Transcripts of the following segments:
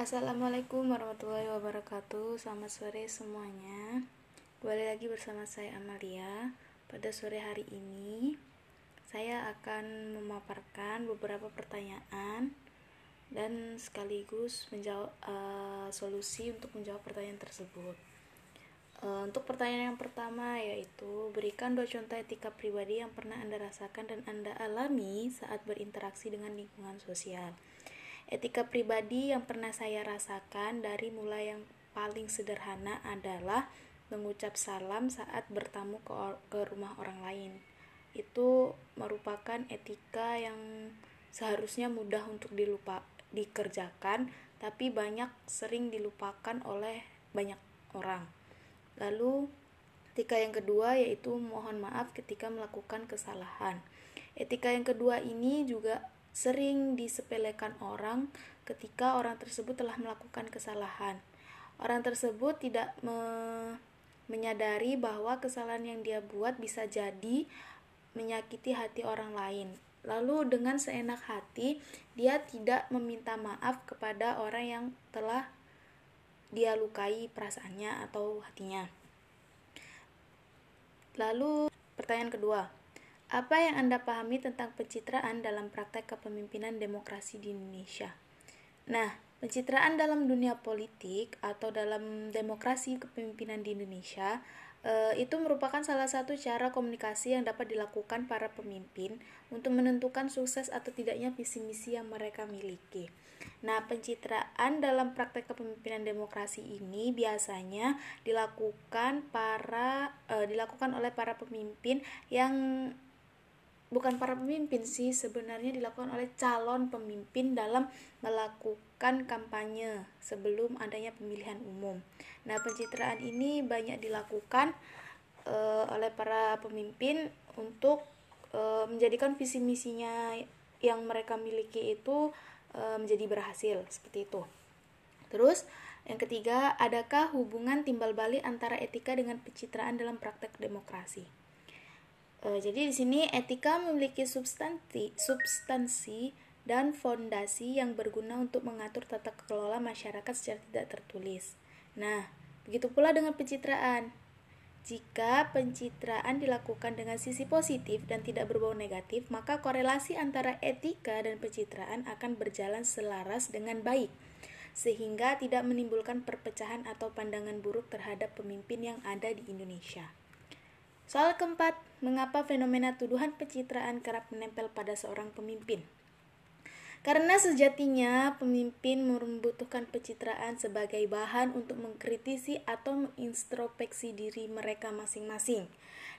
Assalamualaikum warahmatullahi wabarakatuh. Selamat sore semuanya. Kembali lagi bersama saya Amalia. Pada sore hari ini Saya akan memaparkan beberapa pertanyaan Dan sekaligus menjawab uh, solusi untuk menjawab pertanyaan tersebut. Uh, Untuk pertanyaan yang pertama yaitu Berikan dua contoh etika pribadi yang pernah Anda rasakan dan Anda alami saat berinteraksi dengan lingkungan sosial Etika pribadi yang pernah saya rasakan dari mulai yang paling sederhana adalah mengucap salam saat bertamu ke, ke rumah orang lain. Itu merupakan etika yang seharusnya mudah untuk dilupa dikerjakan, tapi banyak sering dilupakan oleh banyak orang. Lalu etika yang kedua yaitu mohon maaf ketika melakukan kesalahan. Etika yang kedua ini juga sering disepelekan orang ketika orang tersebut telah melakukan kesalahan. Orang tersebut tidak me menyadari bahwa kesalahan yang dia buat bisa jadi menyakiti hati orang lain. Lalu dengan seenak hati, dia tidak meminta maaf kepada orang yang telah dia lukai perasaannya atau hatinya. Lalu pertanyaan kedua, apa yang Anda pahami tentang pencitraan dalam praktek kepemimpinan demokrasi di Indonesia? Nah, pencitraan dalam dunia politik atau dalam demokrasi kepemimpinan di Indonesia e, itu merupakan salah satu cara komunikasi yang dapat dilakukan para pemimpin untuk menentukan sukses atau tidaknya visi misi yang mereka miliki. Nah, pencitraan dalam praktek kepemimpinan demokrasi ini biasanya dilakukan para e, dilakukan oleh para pemimpin yang bukan para pemimpin sih sebenarnya dilakukan oleh calon pemimpin dalam melakukan kampanye sebelum adanya pemilihan umum. Nah, pencitraan ini banyak dilakukan uh, oleh para pemimpin untuk uh, menjadikan visi misinya yang mereka miliki itu uh, menjadi berhasil seperti itu. Terus yang ketiga, adakah hubungan timbal balik antara etika dengan pencitraan dalam praktek demokrasi? Uh, jadi di sini etika memiliki substansi, substansi dan fondasi yang berguna untuk mengatur tata kelola masyarakat secara tidak tertulis. Nah, begitu pula dengan pencitraan. Jika pencitraan dilakukan dengan sisi positif dan tidak berbau negatif, maka korelasi antara etika dan pencitraan akan berjalan selaras dengan baik, sehingga tidak menimbulkan perpecahan atau pandangan buruk terhadap pemimpin yang ada di Indonesia. Soal keempat, mengapa fenomena tuduhan pencitraan kerap menempel pada seorang pemimpin? Karena sejatinya pemimpin membutuhkan pencitraan sebagai bahan untuk mengkritisi atau mengintrospeksi diri mereka masing-masing.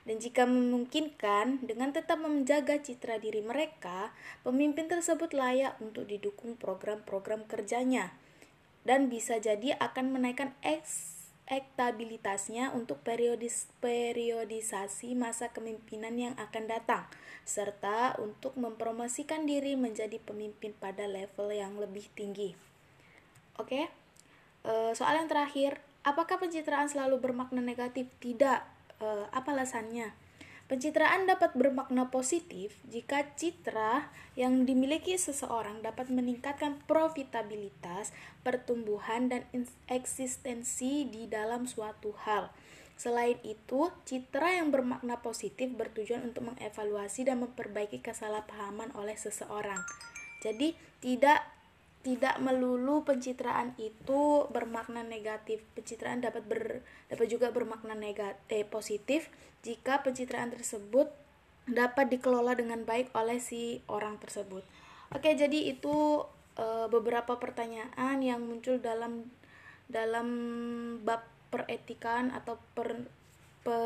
Dan jika memungkinkan, dengan tetap menjaga citra diri mereka, pemimpin tersebut layak untuk didukung program-program kerjanya dan bisa jadi akan menaikkan eks elektabilitasnya untuk periodis periodisasi masa kepemimpinan yang akan datang, serta untuk mempromosikan diri menjadi pemimpin pada level yang lebih tinggi. Oke, e, soal yang terakhir, apakah pencitraan selalu bermakna negatif? Tidak. E, apa alasannya? Pencitraan dapat bermakna positif jika citra yang dimiliki seseorang dapat meningkatkan profitabilitas, pertumbuhan, dan eksistensi di dalam suatu hal. Selain itu, citra yang bermakna positif bertujuan untuk mengevaluasi dan memperbaiki kesalahpahaman oleh seseorang. Jadi, tidak tidak melulu pencitraan itu bermakna negatif. Pencitraan dapat ber, dapat juga bermakna negatif eh, positif jika pencitraan tersebut dapat dikelola dengan baik oleh si orang tersebut. Oke, jadi itu e, beberapa pertanyaan yang muncul dalam dalam bab peretikan atau per, pe,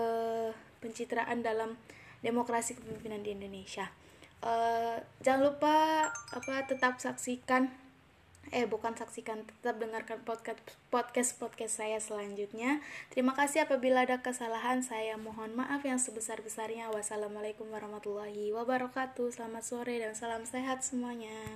pencitraan dalam demokrasi kepemimpinan di Indonesia. E, jangan lupa apa tetap saksikan eh bukan saksikan tetap dengarkan podcast podcast podcast saya selanjutnya. Terima kasih apabila ada kesalahan. Saya mohon maaf yang sebesar besarnya wassalamualaikum warahmatullahi wabarakatuh. Selamat sore dan salam sehat semuanya